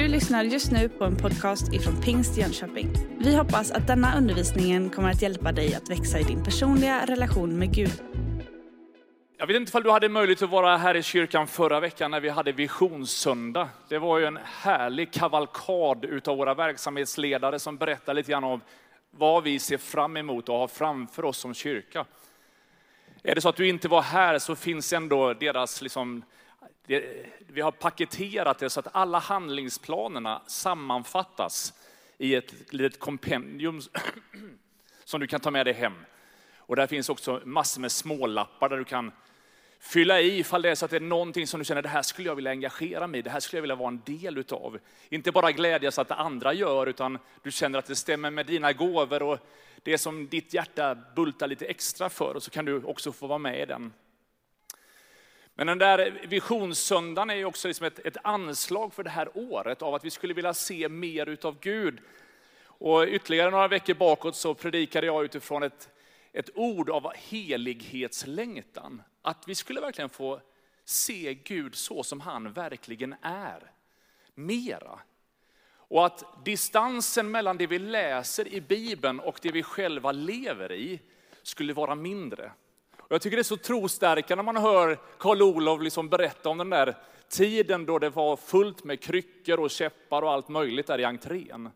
Du lyssnar just nu på en podcast ifrån Pingst Jönköping. Vi hoppas att denna undervisning kommer att hjälpa dig att växa i din personliga relation med Gud. Jag vet inte om du hade möjlighet att vara här i kyrkan förra veckan när vi hade visionssöndag. Det var ju en härlig kavalkad utav våra verksamhetsledare som berättade lite grann om vad vi ser fram emot och har framför oss som kyrka. Är det så att du inte var här så finns ändå deras, liksom, det, vi har paketerat det så att alla handlingsplanerna sammanfattas i ett litet kompendium som du kan ta med dig hem. Och där finns också massor med smålappar där du kan fylla i ifall det är så att det är någonting som du känner, det här skulle jag vilja engagera mig i, det här skulle jag vilja vara en del utav. Inte bara glädjas att det andra gör, utan du känner att det stämmer med dina gåvor och det som ditt hjärta bultar lite extra för, och så kan du också få vara med i den. Men den där visionssöndagen är ju också liksom ett, ett anslag för det här året av att vi skulle vilja se mer utav Gud. Och ytterligare några veckor bakåt så predikade jag utifrån ett, ett ord av helighetslängtan. Att vi skulle verkligen få se Gud så som han verkligen är. Mera. Och att distansen mellan det vi läser i Bibeln och det vi själva lever i skulle vara mindre. Och jag tycker det är så trostärkande när man hör Karl Olov liksom berätta om den där tiden då det var fullt med kryckor och käppar och allt möjligt där i entrén.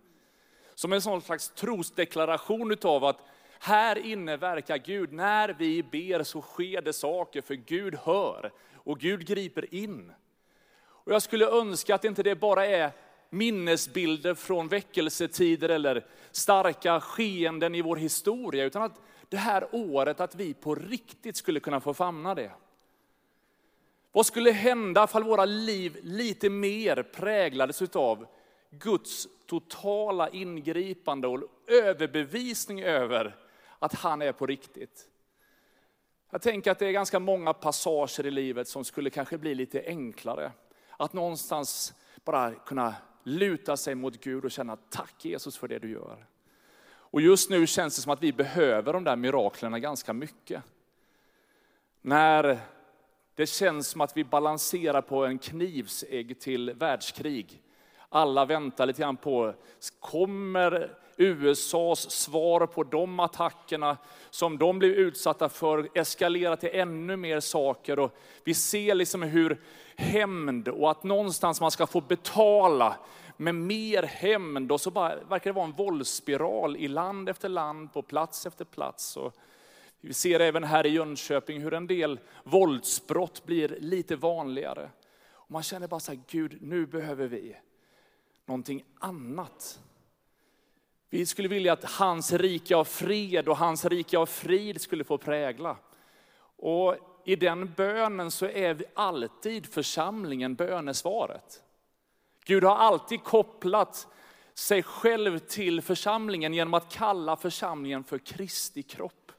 Som en sån slags trosdeklaration utav att här inne verkar Gud. När vi ber så sker det saker, för Gud hör och Gud griper in. Och jag skulle önska att inte det bara är minnesbilder från väckelsetider eller starka skeenden i vår historia, utan att det här året att vi på riktigt skulle kunna få famna det. Vad skulle hända om våra liv lite mer präglades av Guds totala ingripande och överbevisning över att han är på riktigt. Jag tänker att det är ganska många passager i livet som skulle kanske bli lite enklare. Att någonstans bara kunna luta sig mot Gud och känna tack Jesus för det du gör. Och just nu känns det som att vi behöver de där miraklerna ganska mycket. När det känns som att vi balanserar på en knivsegg till världskrig. Alla väntar lite grann på, kommer USAs svar på de attackerna som de blev utsatta för eskalera till ännu mer saker. Och vi ser liksom hur hämnd och att någonstans man ska få betala med mer hämnd. Och så bara, verkar det vara en våldsspiral i land efter land, på plats efter plats. Och vi ser även här i Jönköping hur en del våldsbrott blir lite vanligare. Och man känner bara så här, Gud nu behöver vi någonting annat vi skulle vilja att hans rike av fred och hans rike av frid skulle få prägla. Och i den bönen så är vi alltid församlingen bönesvaret. Gud har alltid kopplat sig själv till församlingen genom att kalla församlingen för Kristi kropp.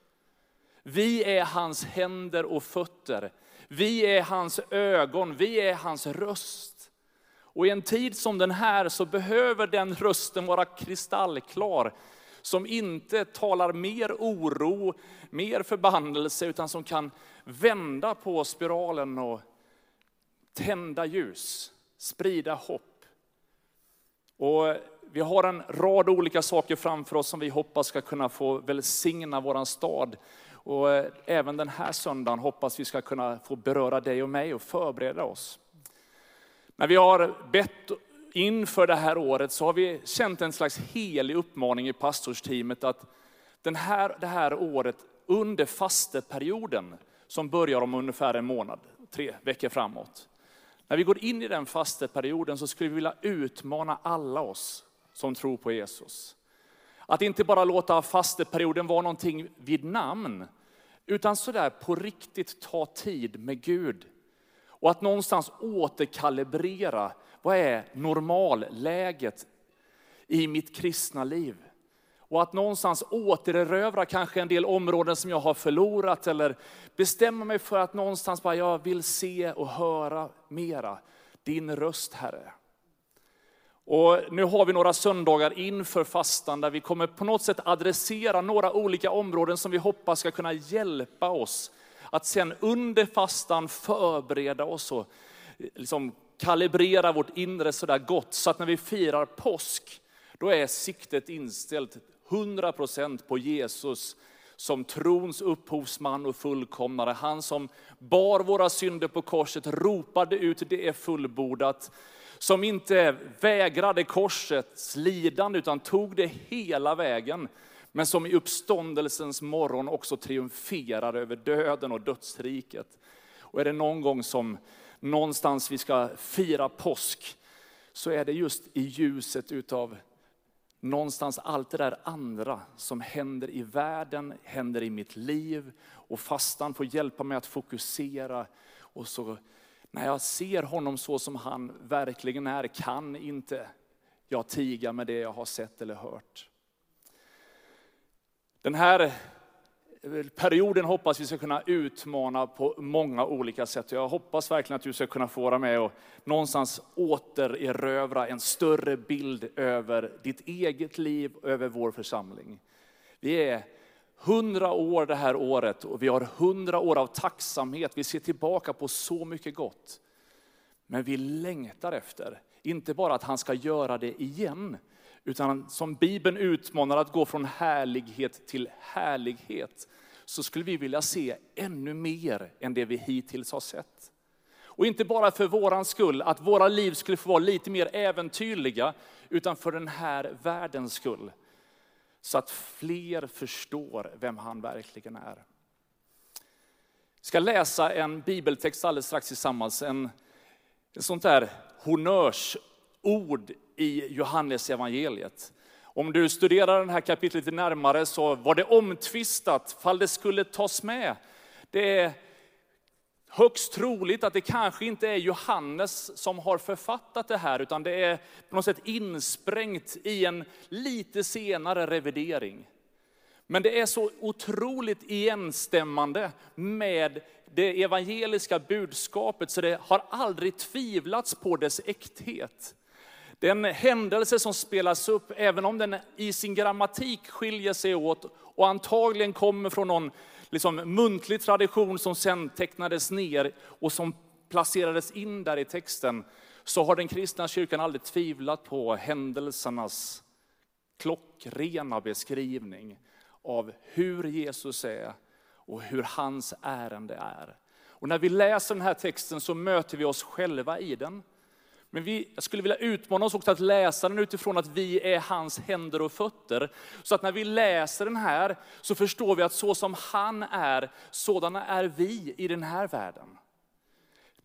Vi är hans händer och fötter. Vi är hans ögon, vi är hans röst. Och i en tid som den här så behöver den rösten vara kristallklar. Som inte talar mer oro, mer förbannelse, utan som kan vända på spiralen och tända ljus, sprida hopp. Och vi har en rad olika saker framför oss som vi hoppas ska kunna få välsigna våran stad. Och eh, även den här söndagen hoppas vi ska kunna få beröra dig och mig och förbereda oss. När vi har bett inför det här året så har vi känt en slags helig uppmaning i pastorsteamet att den här, det här året under fasteperioden som börjar om ungefär en månad, tre veckor framåt. När vi går in i den fasteperioden så skulle vi vilja utmana alla oss som tror på Jesus. Att inte bara låta fasteperioden vara någonting vid namn, utan sådär på riktigt ta tid med Gud och att någonstans återkalibrera, vad är normalläget i mitt kristna liv? Och att någonstans återerövra kanske en del områden som jag har förlorat eller bestämma mig för att någonstans bara jag vill se och höra mera din röst Herre. Och nu har vi några söndagar inför fastan där vi kommer på något sätt adressera några olika områden som vi hoppas ska kunna hjälpa oss att sen under fastan förbereda oss och eh, liksom kalibrera vårt inre sådär gott så att när vi firar påsk, då är siktet inställt 100% på Jesus som trons upphovsman och fullkomnare. Han som bar våra synder på korset, ropade ut det är fullbordat. Som inte vägrade korsets lidande utan tog det hela vägen. Men som i uppståndelsens morgon också triumferar över döden och dödsriket. Och är det någon gång som någonstans vi ska fira påsk, så är det just i ljuset utav någonstans allt det där andra som händer i världen, händer i mitt liv. Och fastan får hjälpa mig att fokusera. Och så när jag ser honom så som han verkligen är, kan inte jag tiga med det jag har sett eller hört. Den här Eh, perioden hoppas vi ska kunna utmana på många olika sätt. Jag hoppas verkligen att du ska kunna få vara med och någonstans återerövra en större bild över ditt eget liv, över vår församling. Vi är hundra år det här året och vi har hundra år av tacksamhet. Vi ser tillbaka på så mycket gott. Men vi längtar efter, inte bara att han ska göra det igen, utan som Bibeln utmanar att gå från härlighet till härlighet, så skulle vi vilja se ännu mer än det vi hittills har sett. Och inte bara för våran skull, att våra liv skulle få vara lite mer äventyrliga, utan för den här världens skull. Så att fler förstår vem han verkligen är. Jag ska läsa en bibeltext alldeles strax tillsammans, en, en sånt där honnörsord i Johannes evangeliet. Om du studerar det här kapitlet lite närmare så var det omtvistat fall det skulle tas med. Det är högst troligt att det kanske inte är Johannes som har författat det här, utan det är på något sätt insprängt i en lite senare revidering. Men det är så otroligt igenstämmande med det evangeliska budskapet, så det har aldrig tvivlats på dess äkthet. Den händelse som spelas upp, även om den i sin grammatik skiljer sig åt och antagligen kommer från någon liksom, muntlig tradition som sen tecknades ner och som placerades in där i texten, så har den kristna kyrkan aldrig tvivlat på händelsernas klockrena beskrivning av hur Jesus är och hur hans ärende är. Och när vi läser den här texten så möter vi oss själva i den. Men vi, jag skulle vilja utmana oss också att läsa den utifrån att vi är hans händer och fötter. Så att när vi läser den här så förstår vi att så som han är, sådana är vi i den här världen.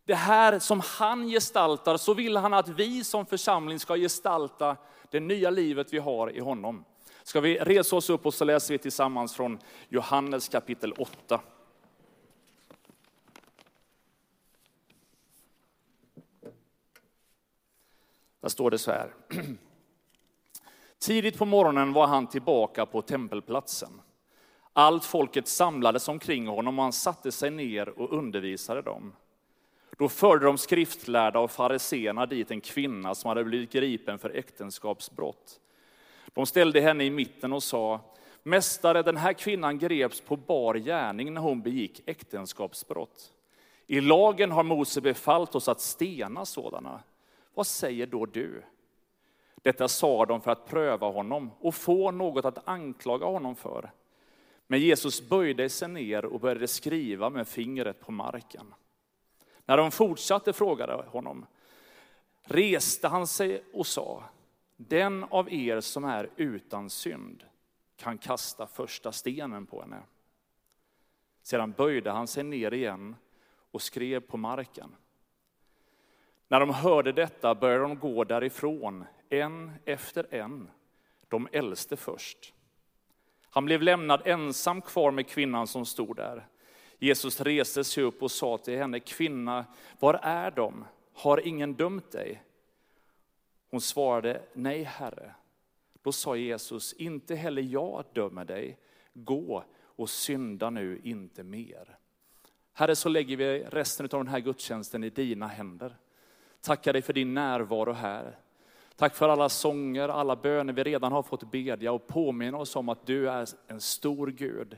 Det här som han gestaltar, så vill han att vi som församling ska gestalta det nya livet vi har i honom. Ska vi resa oss upp och så läser vi tillsammans från Johannes kapitel 8. Där står det så här. Tidigt på morgonen var han tillbaka på tempelplatsen. Allt folket samlades omkring honom och han satte sig ner och undervisade dem. Då förde de skriftlärda och fariseerna dit en kvinna som hade blivit gripen för äktenskapsbrott. De ställde henne i mitten och sa, Mästare, den här kvinnan greps på bar gärning när hon begick äktenskapsbrott. I lagen har Mose befallt oss att stena sådana. Vad säger då du? Detta sa de för att pröva honom och få något att anklaga honom för. Men Jesus böjde sig ner och började skriva med fingret på marken. När de fortsatte frågade honom reste han sig och sa, den av er som är utan synd kan kasta första stenen på henne. Sedan böjde han sig ner igen och skrev på marken. När de hörde detta började de gå därifrån, en efter en, de äldste först. Han blev lämnad ensam kvar med kvinnan som stod där. Jesus reste sig upp och sa till henne, kvinna, var är de? Har ingen dömt dig? Hon svarade, nej herre. Då sa Jesus, inte heller jag dömer dig. Gå och synda nu inte mer. Herre, så lägger vi resten av den här gudstjänsten i dina händer. Tackar dig för din närvaro här. Tack för alla sånger, alla böner vi redan har fått bedja och påminna oss om att du är en stor Gud.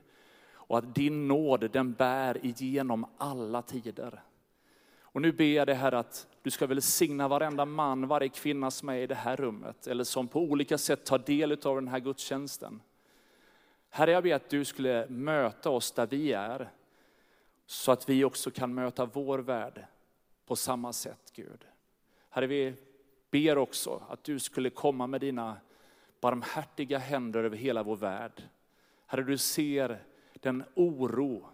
Och att din nåd den bär igenom alla tider. Och nu ber jag dig här att du ska välsigna varenda man, varje kvinna som är i det här rummet, eller som på olika sätt tar del av den här gudstjänsten. Herre, jag ber att du skulle möta oss där vi är, så att vi också kan möta vår värld på samma sätt, Gud. Herre, vi ber också att du skulle komma med dina barmhärtiga händer över hela vår värld. Herre, du ser den oro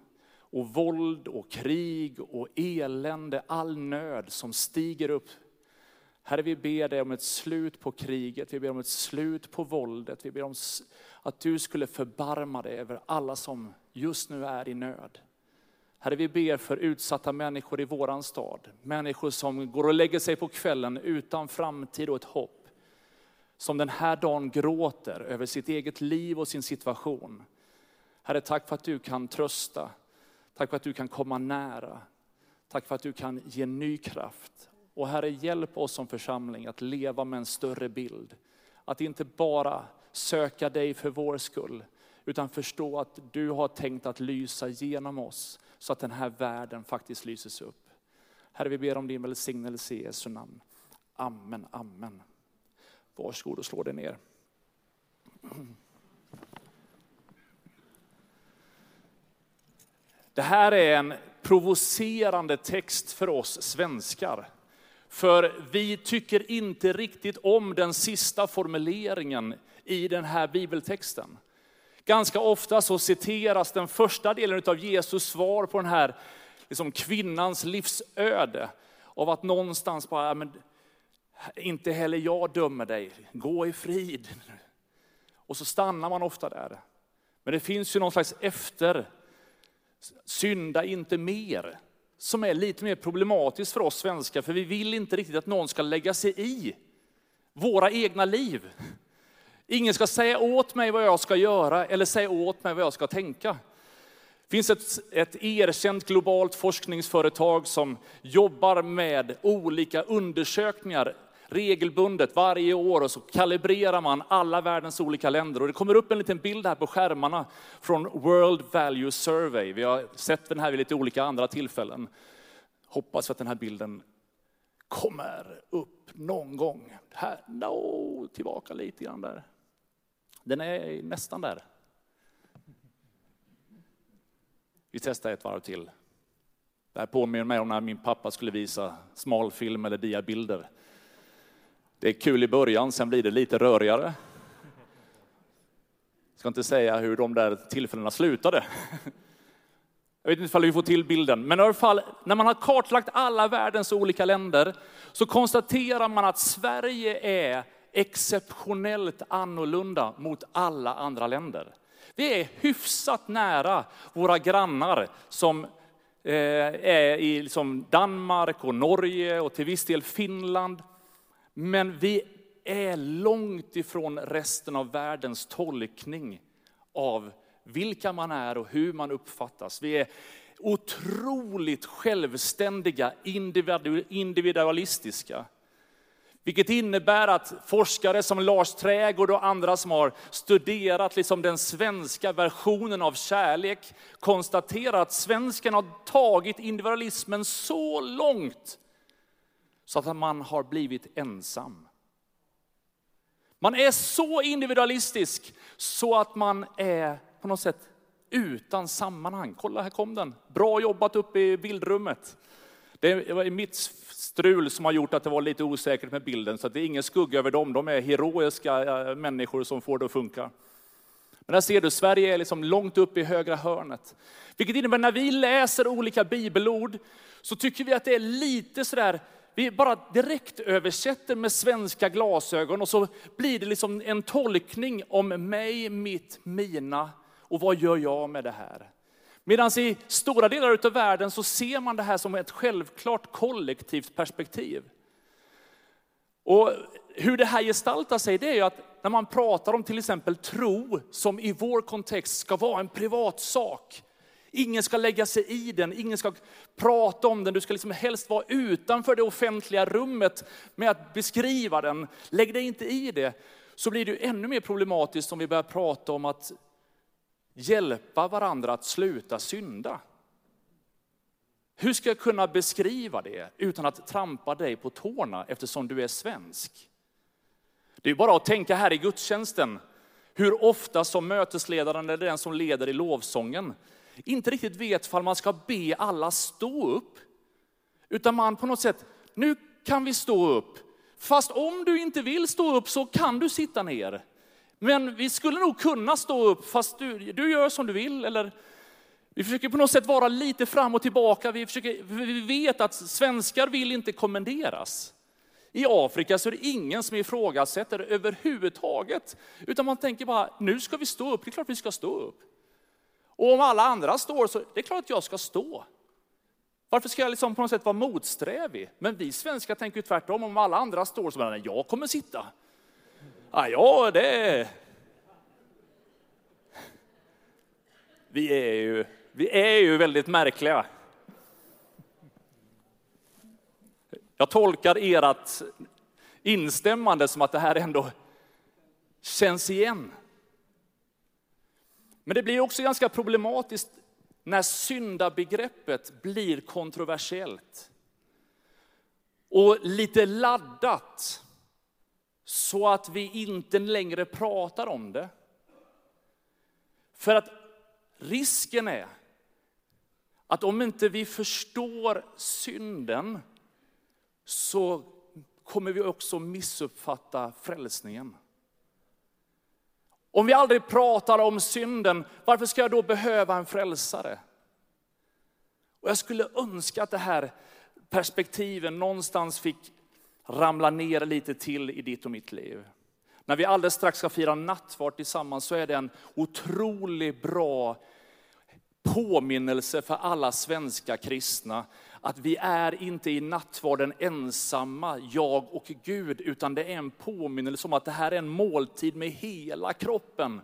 och våld och krig och elände, all nöd som stiger upp. Herre, vi ber dig om ett slut på kriget, vi ber om ett slut på våldet, vi ber om att du skulle förbarma dig över alla som just nu är i nöd. Herre, vi ber för utsatta människor i våran stad. Människor som går och lägger sig på kvällen utan framtid och ett hopp. Som den här dagen gråter över sitt eget liv och sin situation. Herre, tack för att du kan trösta. Tack för att du kan komma nära. Tack för att du kan ge ny kraft. Och Herre, hjälp oss som församling att leva med en större bild. Att inte bara söka dig för vår skull, utan förstå att du har tänkt att lysa genom oss så att den här världen faktiskt lyses upp. Herre, vi ber om din välsignelse i Jesu namn. Amen, amen. Varsågod och slå dig ner. Det här är en provocerande text för oss svenskar. För vi tycker inte riktigt om den sista formuleringen i den här bibeltexten. Ganska ofta så citeras den första delen av Jesus svar på den här liksom kvinnans livsöde. Av att någonstans bara, men, inte heller jag dömer dig, gå i frid. Och så stannar man ofta där. Men det finns ju någon slags efter, synda inte mer, som är lite mer problematiskt för oss svenskar, för vi vill inte riktigt att någon ska lägga sig i våra egna liv. Ingen ska säga åt mig vad jag ska göra eller säga åt mig vad jag ska tänka. Det finns ett, ett erkänt globalt forskningsföretag som jobbar med olika undersökningar regelbundet varje år och så kalibrerar man alla världens olika länder. Och det kommer upp en liten bild här på skärmarna från World Value Survey. Vi har sett den här vid lite olika andra tillfällen. Hoppas att den här bilden kommer upp någon gång. Här, no, tillbaka lite grann där. Den är nästan där. Vi testar ett varv till. Det här påminner mig om när min pappa skulle visa smalfilm eller diabilder. Det är kul i början, sen blir det lite rörigare. Jag ska inte säga hur de där tillfällena slutade. Jag vet inte om vi får till bilden, men i alla fall när man har kartlagt alla världens olika länder så konstaterar man att Sverige är exceptionellt annorlunda mot alla andra länder. Vi är hyfsat nära våra grannar som eh, är i liksom Danmark och Norge och till viss del Finland. Men vi är långt ifrån resten av världens tolkning av vilka man är och hur man uppfattas. Vi är otroligt självständiga, individualistiska. Vilket innebär att forskare som Lars Trägård och andra som har studerat liksom den svenska versionen av kärlek konstaterar att svensken har tagit individualismen så långt så att man har blivit ensam. Man är så individualistisk så att man är på något sätt utan sammanhang. Kolla, här kom den. Bra jobbat uppe i bildrummet. Det var mitt strul som har gjort att det var lite osäkert med bilden, så det är ingen skugga över dem. De är heroiska eh, människor som får det att funka. Men där ser du, Sverige är liksom långt upp i högra hörnet. Vilket innebär när vi läser olika bibelord så tycker vi att det är lite sådär, vi bara direkt översätter med svenska glasögon och så blir det liksom en tolkning om mig, mitt, mina och vad gör jag med det här? Medan i stora delar av världen så ser man det här som ett självklart kollektivt perspektiv. Och hur det här gestaltar sig, det är ju att när man pratar om till exempel tro, som i vår kontext ska vara en privat sak. Ingen ska lägga sig i den, ingen ska prata om den, du ska liksom helst vara utanför det offentliga rummet med att beskriva den. Lägg dig inte i det. Så blir det ju ännu mer problematiskt om vi börjar prata om att hjälpa varandra att sluta synda. Hur ska jag kunna beskriva det utan att trampa dig på tårna eftersom du är svensk? Det är bara att tänka här i gudstjänsten, hur ofta som mötesledaren eller den som leder i lovsången inte riktigt vet om man ska be alla stå upp. Utan man på något sätt, nu kan vi stå upp. Fast om du inte vill stå upp så kan du sitta ner. Men vi skulle nog kunna stå upp fast du, du gör som du vill. Eller vi försöker på något sätt vara lite fram och tillbaka. Vi, försöker, vi vet att svenskar vill inte kommenderas. I Afrika så är det ingen som ifrågasätter överhuvudtaget. Utan man tänker bara, nu ska vi stå upp, det är klart vi ska stå upp. Och om alla andra står så det är klart att jag ska stå. Varför ska jag liksom på något sätt vara motsträvig? Men vi svenskar tänker tvärtom, om alla andra står så bara, jag kommer sitta. Ja, ja det... Vi är ju, vi är ju väldigt märkliga. Jag tolkar ert instämmande som att det här ändå känns igen. Men det blir också ganska problematiskt när syndabegreppet blir kontroversiellt. Och lite laddat så att vi inte längre pratar om det. För att risken är att om inte vi förstår synden så kommer vi också missuppfatta frälsningen. Om vi aldrig pratar om synden, varför ska jag då behöva en frälsare? Och jag skulle önska att det här perspektiven någonstans fick ramla ner lite till i ditt och mitt liv. När vi alldeles strax ska fira nattvard tillsammans så är det en otroligt bra påminnelse för alla svenska kristna att vi är inte i nattvarden ensamma, jag och Gud, utan det är en påminnelse om att det här är en måltid med hela kroppen.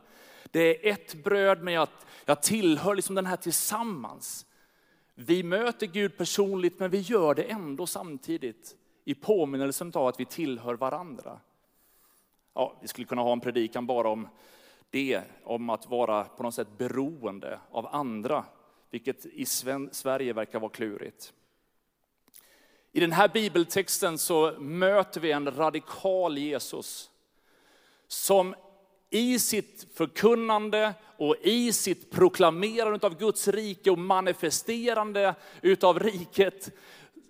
Det är ett bröd, men jag, jag tillhör liksom den här tillsammans. Vi möter Gud personligt, men vi gör det ändå samtidigt i påminnelsen av att vi tillhör varandra. Ja, vi skulle kunna ha en predikan bara om det, om att vara på något sätt beroende av andra, vilket i Sverige verkar vara klurigt. I den här bibeltexten så möter vi en radikal Jesus som i sitt förkunnande och i sitt proklamerande av Guds rike och manifesterande utav riket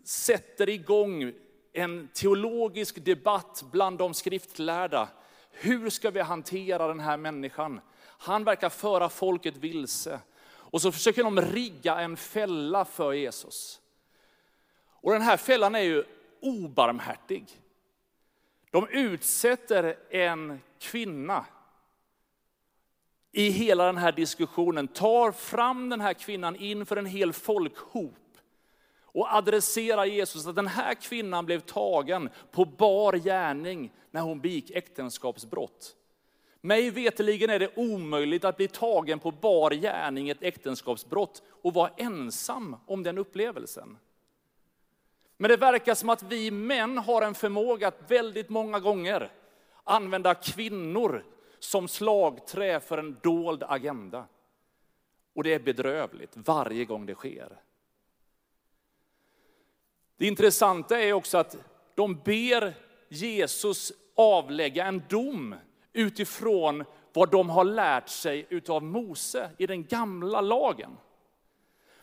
sätter igång en teologisk debatt bland de skriftlärda. Hur ska vi hantera den här människan? Han verkar föra folket vilse. Och så försöker de rigga en fälla för Jesus. Och den här fällan är ju obarmhärtig. De utsätter en kvinna i hela den här diskussionen, tar fram den här kvinnan inför en hel folkhop och adresserar Jesus att den här kvinnan blev tagen på bar gärning när hon begick äktenskapsbrott. Mig veteligen är det omöjligt att bli tagen på bar gärning i ett äktenskapsbrott och vara ensam om den upplevelsen. Men det verkar som att vi män har en förmåga att väldigt många gånger använda kvinnor som slagträ för en dold agenda. Och det är bedrövligt varje gång det sker. Det intressanta är också att de ber Jesus avlägga en dom utifrån vad de har lärt sig utav Mose i den gamla lagen.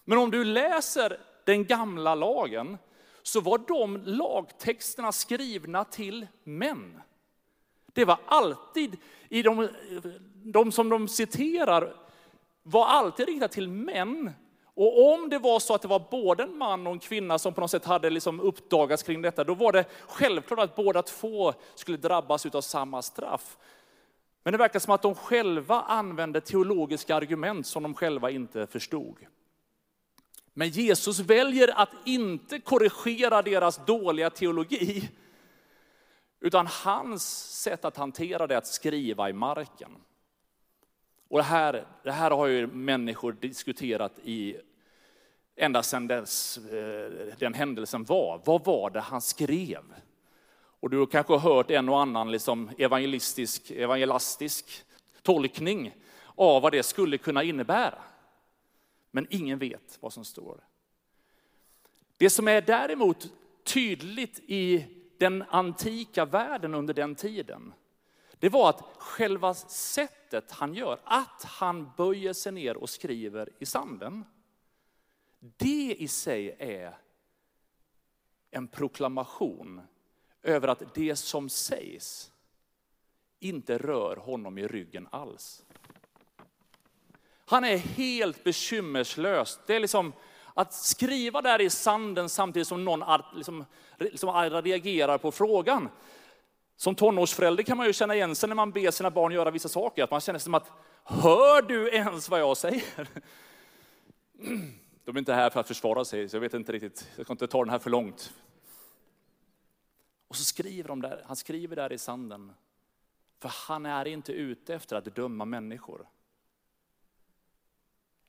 Men om du läser den gamla lagen så var de lagtexterna skrivna till män. Det var alltid, i de, de som de citerar, var alltid riktat till män. Och om det var så att det var både en man och en kvinna som på något sätt hade liksom uppdagats kring detta, då var det självklart att båda två skulle drabbas av samma straff. Men det verkar som att de själva använde teologiska argument som de själva inte förstod. Men Jesus väljer att inte korrigera deras dåliga teologi, utan hans sätt att hantera det är att skriva i marken. Och det här, det här har ju människor diskuterat i ända sedan dess, eh, den händelsen var. Vad var det han skrev? Och du har kanske hört en och annan liksom evangelistisk, evangelistisk tolkning av vad det skulle kunna innebära. Men ingen vet vad som står. Det som är däremot tydligt i den antika världen under den tiden, det var att själva sättet han gör, att han böjer sig ner och skriver i sanden, det i sig är en proklamation över att det som sägs inte rör honom i ryggen alls. Han är helt bekymmerslös. Det är liksom att skriva där i sanden samtidigt som någon liksom, liksom reagerar på frågan. Som tonårsförälder kan man ju känna igen sig när man ber sina barn göra vissa saker. Att man känner som att, hör du ens vad jag säger? De är inte här för att försvara sig, så jag vet inte riktigt, jag ska inte ta den här för långt. Och så skriver de där, han skriver där i sanden. För han är inte ute efter att döma människor.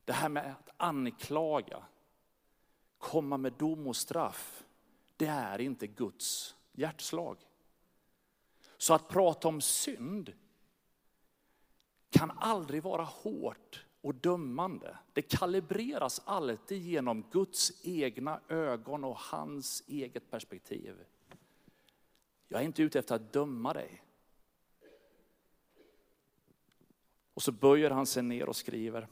Det här med att anklaga, komma med dom och straff, det är inte Guds hjärtslag. Så att prata om synd kan aldrig vara hårt och dömande. Det kalibreras alltid genom Guds egna ögon och hans eget perspektiv. Jag är inte ute efter att döma dig. Och så böjer han sig ner och skriver.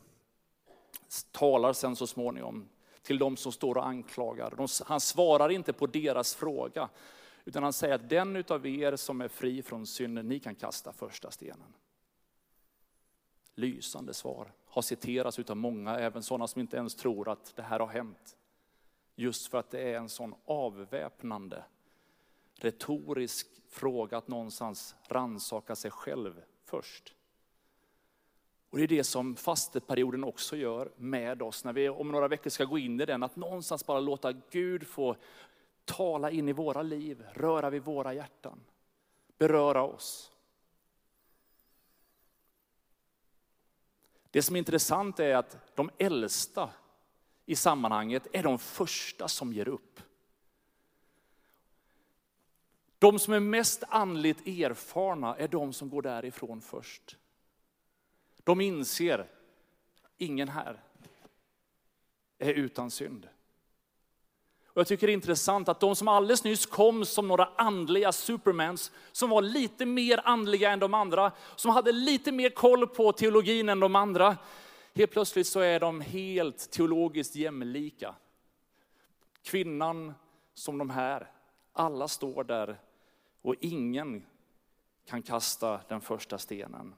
Talar sen så småningom till de som står och anklagar. Han svarar inte på deras fråga, utan han säger att den utav er som är fri från synden, ni kan kasta första stenen. Lysande svar, har citerats utav många, även sådana som inte ens tror att det här har hänt. Just för att det är en sån avväpnande, retorisk fråga att någonstans ransaka sig själv först. Och Det är det som fasteperioden också gör med oss, när vi om några veckor ska gå in i den, att någonstans bara låta Gud få tala in i våra liv, röra vid våra hjärtan, beröra oss. Det som är intressant är att de äldsta i sammanhanget är de första som ger upp. De som är mest andligt erfarna är de som går därifrån först. De inser, ingen här är utan synd. Jag tycker det är intressant att de som alldeles nyss kom som några andliga supermans, som var lite mer andliga än de andra, som hade lite mer koll på teologin än de andra, helt plötsligt så är de helt teologiskt jämlika. Kvinnan som de här, alla står där och ingen kan kasta den första stenen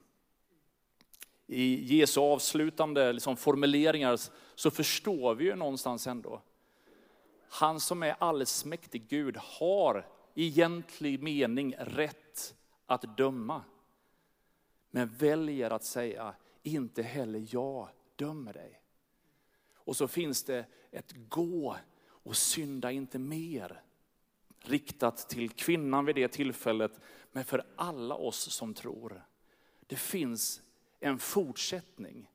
i Jesu avslutande liksom formuleringar så förstår vi ju någonstans ändå. Han som är allsmäktig Gud har i egentlig mening rätt att döma. Men väljer att säga, inte heller jag dömer dig. Och så finns det ett gå och synda inte mer. Riktat till kvinnan vid det tillfället, men för alla oss som tror. Det finns en fortsättning.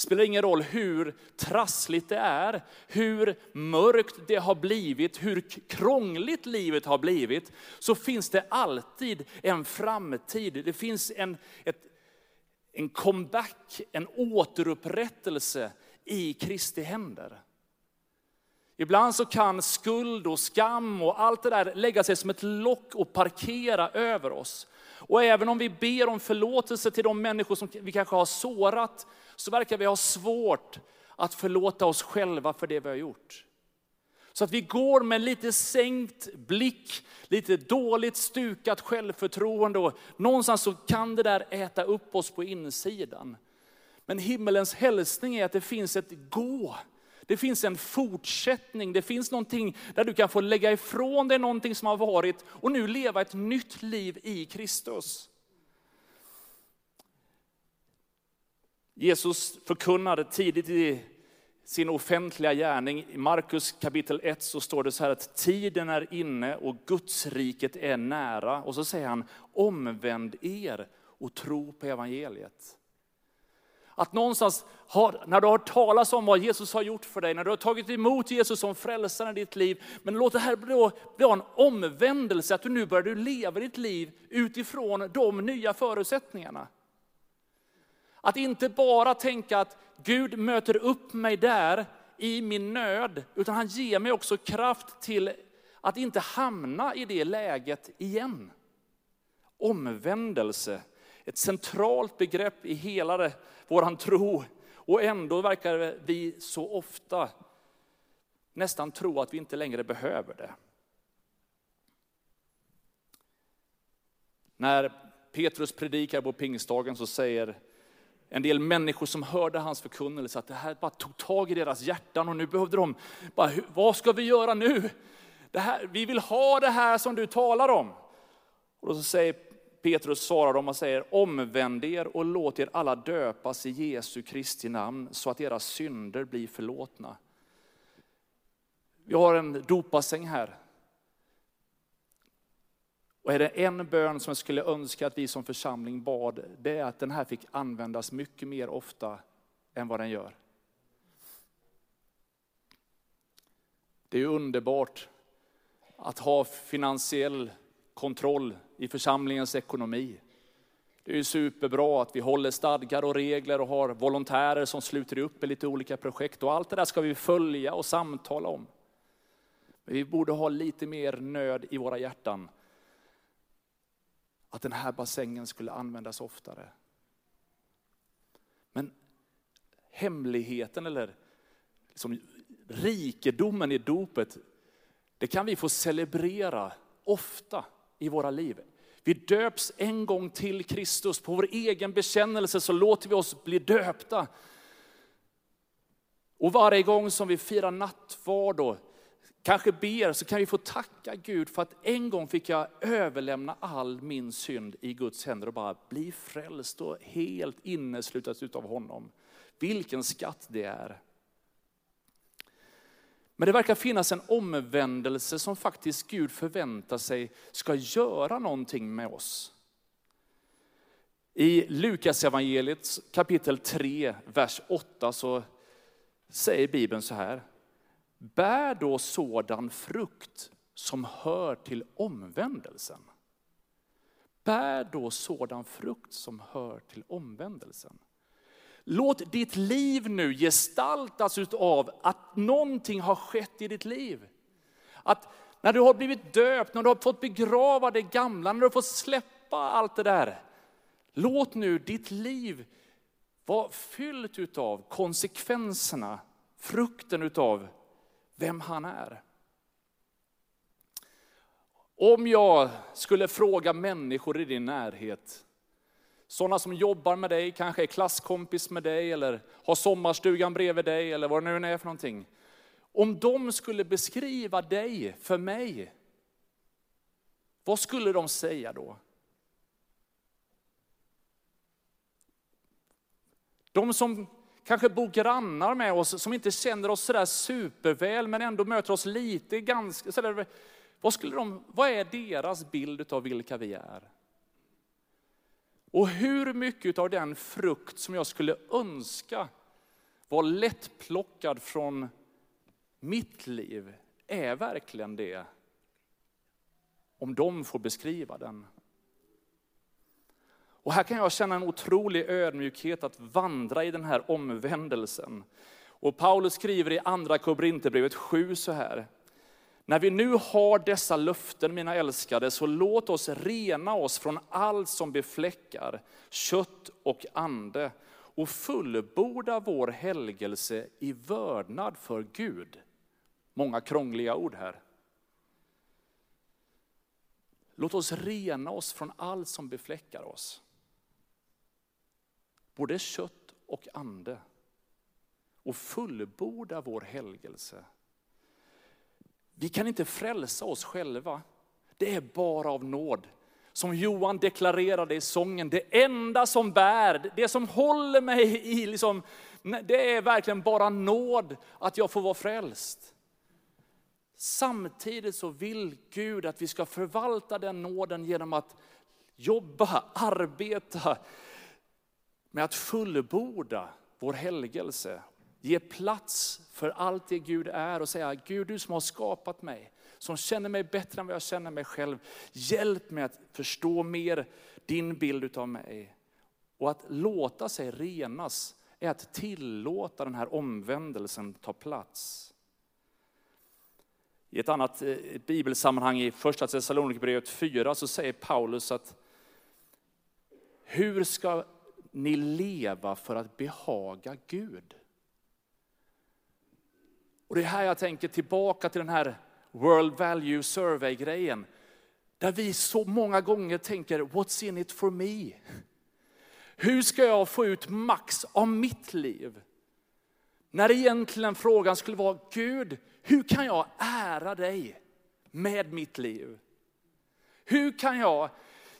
Det spelar ingen roll hur trassligt det är, hur mörkt det har blivit, hur krångligt livet har blivit, så finns det alltid en framtid. Det finns en, ett, en comeback, en återupprättelse i Kristi händer. Ibland så kan skuld och skam och allt det där lägga sig som ett lock och parkera över oss. Och även om vi ber om förlåtelse till de människor som vi kanske har sårat, så verkar vi ha svårt att förlåta oss själva för det vi har gjort. Så att vi går med lite sänkt blick, lite dåligt stukat självförtroende och någonstans så kan det där äta upp oss på insidan. Men himmelens hälsning är att det finns ett gå det finns en fortsättning, det finns någonting där du kan få lägga ifrån dig någonting som har varit och nu leva ett nytt liv i Kristus. Jesus förkunnade tidigt i sin offentliga gärning, i Markus kapitel 1 så står det så här att tiden är inne och Guds riket är nära. Och så säger han, omvänd er och tro på evangeliet. Att någonstans, har, när du har talat om vad Jesus har gjort för dig, när du har tagit emot Jesus som frälsare i ditt liv, men låt det här bli, bli en omvändelse, att du nu börjar leva ditt liv utifrån de nya förutsättningarna. Att inte bara tänka att Gud möter upp mig där i min nöd, utan han ger mig också kraft till att inte hamna i det läget igen. Omvändelse, ett centralt begrepp i hela vår tro. Och ändå verkar vi så ofta nästan tro att vi inte längre behöver det. När Petrus predikar på pingstdagen så säger en del människor som hörde hans förkunnelse att det här bara tog tag i deras hjärtan och nu behövde de, bara, vad ska vi göra nu? Det här, vi vill ha det här som du talar om. Och då så säger Petrus svarar dem och säger, omvänd er och låt er alla döpas i Jesu Kristi namn så att era synder blir förlåtna. Vi har en dopassäng här. Och är det en bön som jag skulle önska att vi som församling bad, det är att den här fick användas mycket mer ofta än vad den gör. Det är underbart att ha finansiell kontroll i församlingens ekonomi. Det är superbra att vi håller stadgar och regler och har volontärer som sluter upp i lite olika projekt. Och allt det där ska vi följa och samtala om. Men vi borde ha lite mer nöd i våra hjärtan. Att den här bassängen skulle användas oftare. Men hemligheten eller liksom rikedomen i dopet, det kan vi få celebrera ofta i våra liv. Vi döps en gång till Kristus. På vår egen bekännelse så låter vi oss bli döpta. Och varje gång som vi firar nattvard och kanske ber så kan vi få tacka Gud för att en gång fick jag överlämna all min synd i Guds händer och bara bli frälst och helt inneslutas utav honom. Vilken skatt det är. Men det verkar finnas en omvändelse som faktiskt Gud förväntar sig ska göra någonting med oss. I Lukas evangeliet kapitel 3, vers 8 så säger Bibeln så här. Bär då sådan frukt som hör till omvändelsen. Bär då sådan frukt som hör till omvändelsen. Låt ditt liv nu gestaltas av att någonting har skett i ditt liv. Att när du har blivit döpt, när du har fått begrava det gamla, när du har fått släppa allt det där. Låt nu ditt liv vara fyllt av konsekvenserna, frukten utav vem han är. Om jag skulle fråga människor i din närhet, sådana som jobbar med dig, kanske är klasskompis med dig eller har sommarstugan bredvid dig eller vad det nu är för någonting. Om de skulle beskriva dig för mig, vad skulle de säga då? De som kanske bor grannar med oss som inte känner oss sådär superväl men ändå möter oss lite ganska sådär. Vad, skulle de, vad är deras bild av vilka vi är? Och hur mycket av den frukt som jag skulle önska var lättplockad från mitt liv är verkligen det? Om de får beskriva den. Och här kan jag känna en otrolig ödmjukhet att vandra i den här omvändelsen. Och Paulus skriver i andra Korinthierbrevet 7 så här. När vi nu har dessa löften, mina älskade, så låt oss rena oss från allt som befläckar kött och ande och fullborda vår helgelse i vördnad för Gud. Många krångliga ord här. Låt oss rena oss från allt som befläckar oss både kött och ande och fullborda vår helgelse. Vi kan inte frälsa oss själva. Det är bara av nåd. Som Johan deklarerade i sången, det enda som bär, det som håller mig i, liksom, det är verkligen bara nåd att jag får vara frälst. Samtidigt så vill Gud att vi ska förvalta den nåden genom att jobba, arbeta, med att fullborda vår helgelse. Ge plats för allt det Gud är och säga, Gud du som har skapat mig, som känner mig bättre än vad jag känner mig själv. Hjälp mig att förstå mer din bild av mig. Och att låta sig renas är att tillåta den här omvändelsen ta plats. I ett annat eh, bibelsammanhang i första Thessalonikerbrevet 4 så säger Paulus att hur ska ni leva för att behaga Gud? Och det är här jag tänker tillbaka till den här World Value Survey-grejen. Där vi så många gånger tänker, what's in it for me? Hur ska jag få ut max av mitt liv? När egentligen frågan skulle vara, Gud, hur kan jag ära dig med mitt liv? Hur kan jag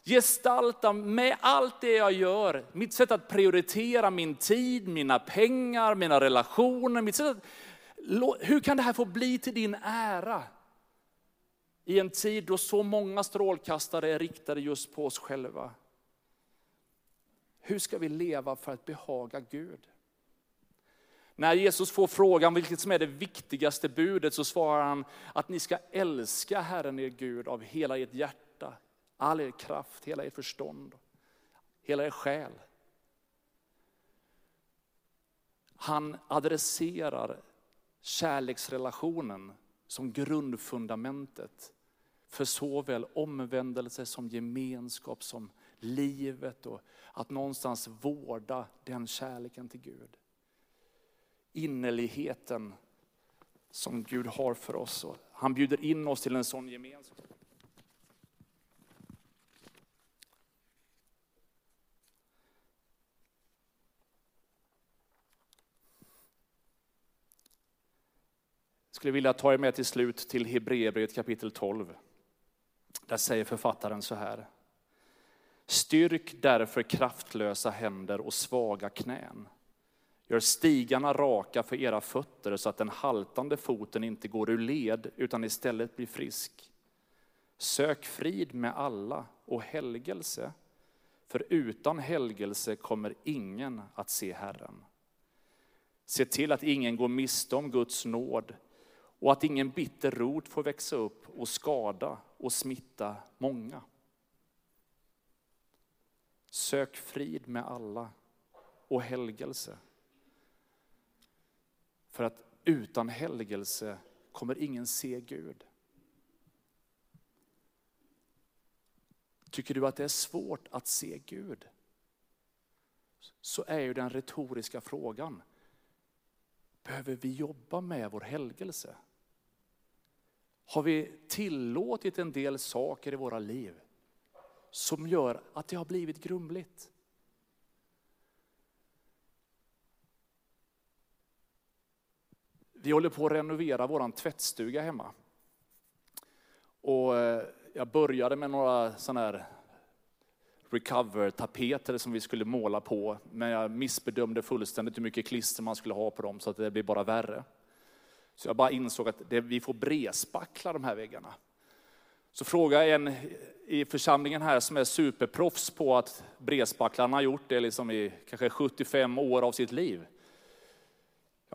gestalta med allt det jag gör, mitt sätt att prioritera min tid, mina pengar, mina relationer, mitt sätt att, hur kan det här få bli till din ära? I en tid då så många strålkastare är riktade just på oss själva. Hur ska vi leva för att behaga Gud? När Jesus får frågan vilket som är det viktigaste budet så svarar han att ni ska älska Herren er Gud av hela ert hjärta, all er kraft, hela ert förstånd, hela er själ. Han adresserar kärleksrelationen som grundfundamentet för såväl omvändelse som gemenskap som livet och att någonstans vårda den kärleken till Gud. Innerligheten som Gud har för oss. Han bjuder in oss till en sån gemenskap. Skulle vilja ta er med till slut till Hebreerbrevet kapitel 12. Där säger författaren så här. Styrk därför kraftlösa händer och svaga knän. Gör stigarna raka för era fötter så att den haltande foten inte går ur led utan istället blir frisk. Sök frid med alla och helgelse, för utan helgelse kommer ingen att se Herren. Se till att ingen går miste om Guds nåd och att ingen bitter rot får växa upp och skada och smitta många. Sök frid med alla och helgelse. För att utan helgelse kommer ingen se Gud. Tycker du att det är svårt att se Gud? Så är ju den retoriska frågan, behöver vi jobba med vår helgelse? Har vi tillåtit en del saker i våra liv som gör att det har blivit grumligt? Vi håller på att renovera vår tvättstuga hemma. Och eh, jag började med några sådana här recover-tapeter som vi skulle måla på, men jag missbedömde fullständigt hur mycket klister man skulle ha på dem så att det blev bara värre. Så jag bara insåg att det, vi får bredspackla de här väggarna. Så frågade jag en i församlingen här som är superproffs på att bredspackla. han har gjort det liksom i kanske 75 år av sitt liv.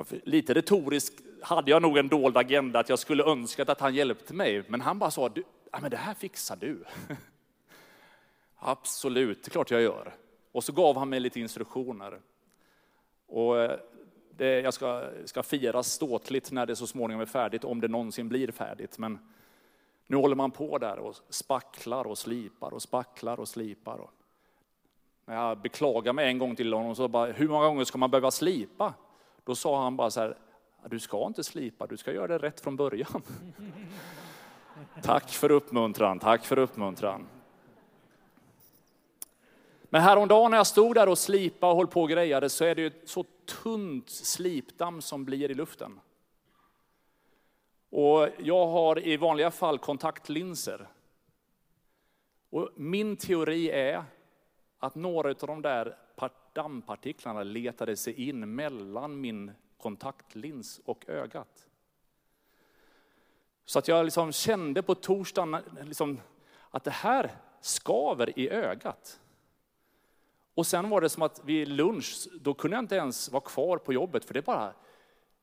Lite retoriskt hade jag nog en dold agenda att jag skulle önskat att han hjälpte mig, men han bara sa, ja, men det här fixar du. Absolut, det är klart jag gör. Och så gav han mig lite instruktioner. Och eh, det, jag ska, ska fira ståtligt när det så småningom är färdigt, om det någonsin blir färdigt. Men nu håller man på där och spacklar och slipar och spacklar och slipar. Och när jag beklagar mig en gång till honom, så bara, hur många gånger ska man behöva slipa? Då sa han bara så här, du ska inte slipa, du ska göra det rätt från början. tack för uppmuntran, tack för uppmuntran. Men häromdagen när jag stod där och slipade och höll på och grejade så är det ju så tunt slipdamm som blir i luften. Och jag har i vanliga fall kontaktlinser. Och min teori är att några av de där dammpartiklarna letade sig in mellan min kontaktlins och ögat. Så att jag liksom kände på torsdagen liksom att det här skaver i ögat. Och sen var det som att vid lunch, då kunde jag inte ens vara kvar på jobbet, för det bara,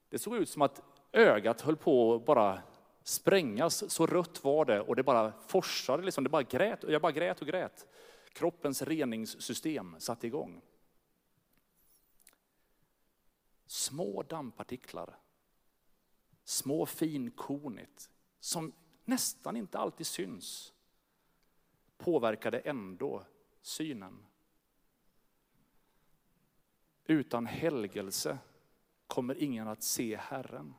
det såg ut som att ögat höll på att bara sprängas, så rött var det och det bara forsade, liksom, det bara grät, och jag bara grät och grät. Kroppens reningssystem satte igång. små dammpartiklar, små finkornigt, som nästan inte alltid syns, påverkade ändå synen. Utan helgelse kommer ingen att se Herren.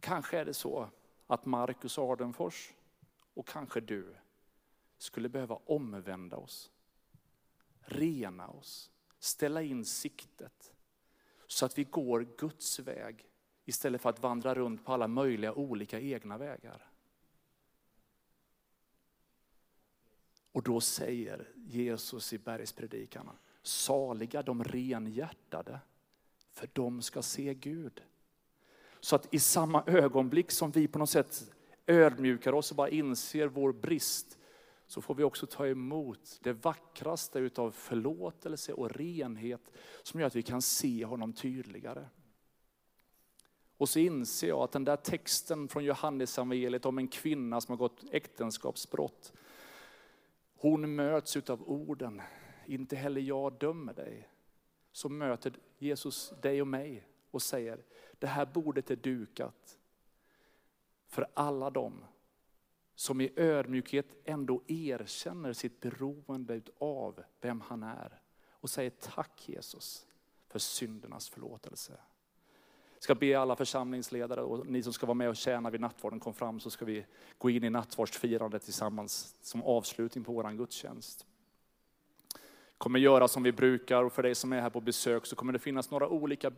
Kanske är det så att Marcus Ardenfors och kanske du skulle behöva omvända oss, rena oss, ställa in siktet så att vi går Guds väg istället för att vandra runt på alla möjliga olika egna vägar. Och då säger Jesus i bergspredikan, saliga de renhjärtade, för de ska se Gud. Så att i samma ögonblick som vi på något sätt ödmjukar oss och bara inser vår brist, så får vi också ta emot det vackraste utav förlåtelse och renhet som gör att vi kan se honom tydligare. Och så inser jag att den där texten från Johannes evangeliet om en kvinna som har gått äktenskapsbrott, hon möts utav orden, inte heller jag dömer dig. Så möter Jesus dig och mig och säger, det här bordet är dukat för alla dem som i ödmjukhet ändå erkänner sitt beroende av vem han är. Och säger tack Jesus för syndernas förlåtelse. Jag ska be alla församlingsledare och ni som ska vara med och tjäna vid nattvarden kom fram så ska vi gå in i nattvardsfirandet tillsammans som avslutning på vår gudstjänst kommer göra som vi brukar och för dig som är här på besök så kommer det finnas några olika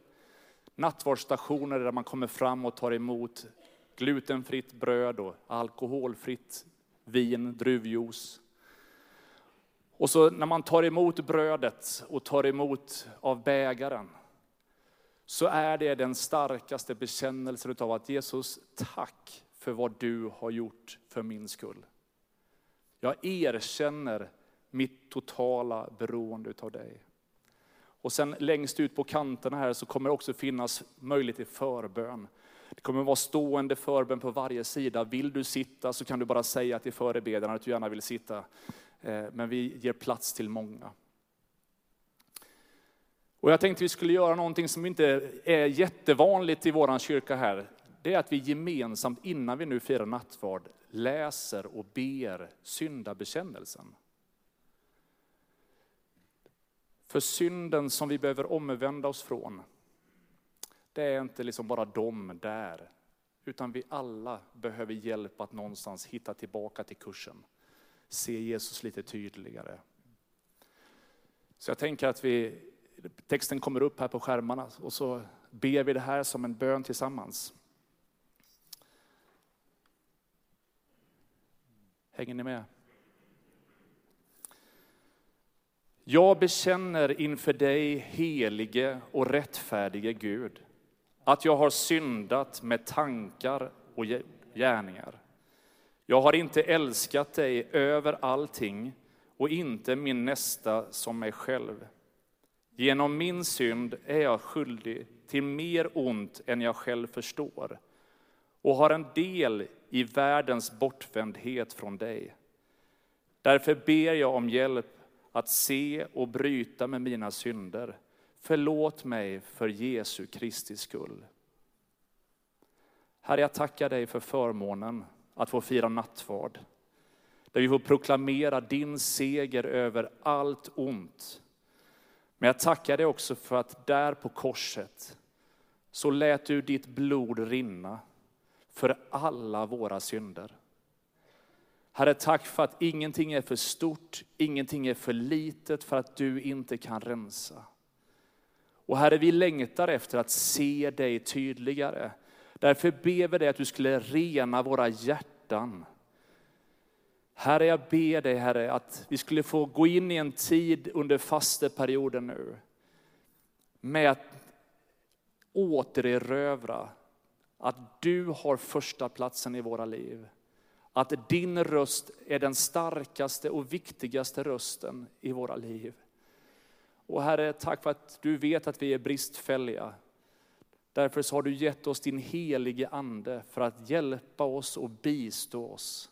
nattvardsstationer där man kommer fram och tar emot glutenfritt bröd och alkoholfritt vin, druvjuice. Och så när man tar emot brödet och tar emot av bägaren så är det den starkaste bekännelsen av att Jesus, tack för vad du har gjort för min skull. Jag erkänner mitt totala beroende av dig. Och sen längst ut på kanterna här så kommer det också finnas möjlighet till förbön. Det kommer vara stående förbön på varje sida. Vill du sitta så kan du bara säga till förebedjarna att du gärna vill sitta. Eh, men vi ger plats till många. Och jag tänkte vi skulle göra någonting som inte är jättevanligt i vår kyrka här. Det är att vi gemensamt innan vi nu firar nattvard läser och ber syndabekännelsen. För synden som vi behöver omvända oss från, det är inte liksom bara de där, utan vi alla behöver hjälp att någonstans hitta tillbaka till kursen. Se Jesus lite tydligare. Så jag tänker att vi, texten kommer upp här på skärmarna och så ber vi det här som en bön tillsammans. Hänger ni med? Jag bekänner inför dig, helige och rättfärdige Gud, att jag har syndat med tankar och gärningar. Jag har inte älskat dig över allting och inte min nästa som mig själv. Genom min synd är jag skyldig till mer ont än jag själv förstår och har en del i världens bortvändhet från dig. Därför ber jag om hjälp att se och bryta med mina synder. Förlåt mig för Jesu Kristi skull. Herre, jag tackar dig för förmånen att få fira nattvard. Där vi får proklamera din seger över allt ont. Men jag tackar dig också för att där på korset så lät du ditt blod rinna för alla våra synder. Herre, tack för att ingenting är för stort, ingenting är för litet för att du inte kan rensa. Och Herre, vi längtar efter att se dig tydligare. Därför ber vi dig att du skulle rena våra hjärtan. Herre, jag ber dig Herre att vi skulle få gå in i en tid under fasteperioden nu med att återerövra att du har första platsen i våra liv. Att din röst är den starkaste och viktigaste rösten i våra liv. Och Herre, tack för att du vet att vi är bristfälliga. Därför så har du gett oss din helige Ande för att hjälpa oss och bistå oss.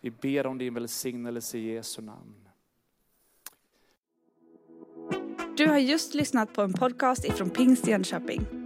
Vi ber om din välsignelse i Jesu namn. Du har just lyssnat på en podcast ifrån Pingst Jönköping.